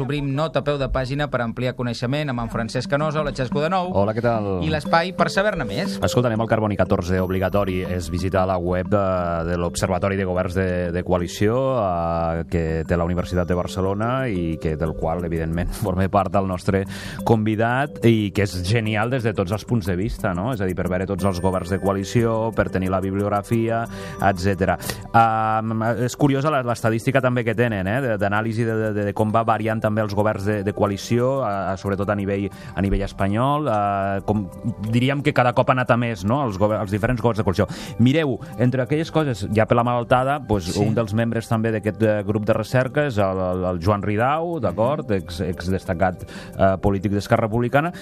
Obrim nota a peu de pàgina per ampliar coneixement amb en Francesc Canosa, hola Xesco de nou, Hola, què tal? i l'espai per saber-ne més. Escolta, anem al Carboni 14 obligatori. És visitar la web de, de l'Observatori de Governs de, de Coalició eh, que té la Universitat de Barcelona i que del qual, evidentment, forma part del nostre convidat i que és genial des de tots els punts de vista, no? És a dir, per veure tots els governs de coalició, per tenir la bibliografia, etc. Um, és curiosa l'estadística també que tenen, eh? d'anàlisi de, de, de com va variant també els governs de, de coalició, eh, sobretot a nivell, a nivell espanyol. Eh, com, diríem que cada cop ha anat a més no? els, governs, els diferents governs de coalició. Mireu, entre aquelles coses, ja per la malaltada, doncs, sí. un dels membres també d'aquest eh, grup de recerca és el, el, el Joan Ridau, d'acord, ex, ex destacat eh, polític d'Esquerra Republicana,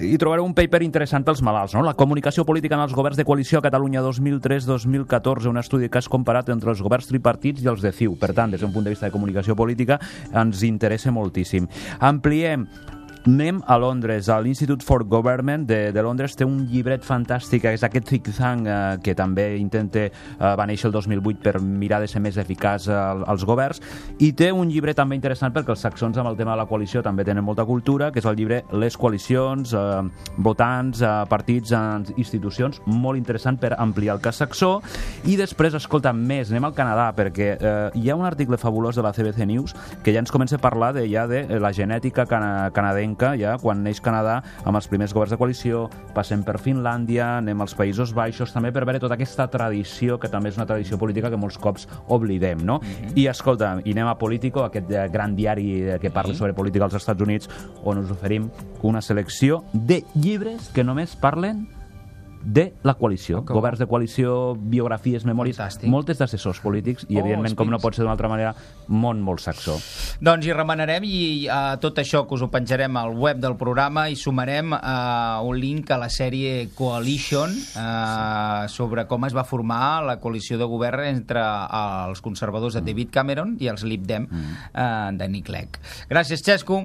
i trobareu un paper interessant pels malalts, no? La comunicació política en els governs de coalició a Catalunya 2003-2014, un estudi que has comparat entre els governs tripartits i els de CiU. Per tant, des d'un punt de vista de comunicació política, ens interessa moltíssim. Ampliem Anem a Londres, a l'Institute for Government de, de Londres té un llibret fantàstic, és aquest think tank eh, que també intenta, eh, va néixer el 2008 per mirar de ser més eficaç eh, als governs, i té un llibre també interessant perquè els saxons amb el tema de la coalició també tenen molta cultura, que és el llibre Les coalicions, eh, votants, eh, partits, eh, institucions, molt interessant per ampliar el cas saxó, i després, escolta, més, anem al Canadà, perquè eh, hi ha un article fabulós de la CBC News que ja ens comença a parlar de, ja de la genètica cana canadenca canadenca, ja quan neix Canadà, amb els primers governs de coalició, passem per Finlàndia, anem als Països Baixos, també per veure tota aquesta tradició, que també és una tradició política que molts cops oblidem, no? Mm -hmm. I escolta, i anem a Politico, aquest eh, gran diari que parla sobre política als Estats Units, on us oferim una selecció de llibres que només parlen de la coalició, okay. governs de coalició, biografies, memòries, Fantàstic. moltes d'assessors polítics i, oh, evidentment, com no pot ser d'una altra manera, món molt saxó. Doncs hi remenarem i uh, tot això que us ho penjarem al web del programa i sumarem uh, un link a la sèrie Coalition uh, sobre com es va formar la coalició de govern entre uh, els conservadors de David Cameron i els Lib Dem uh, de Nick Clegg. Gràcies, Xesco.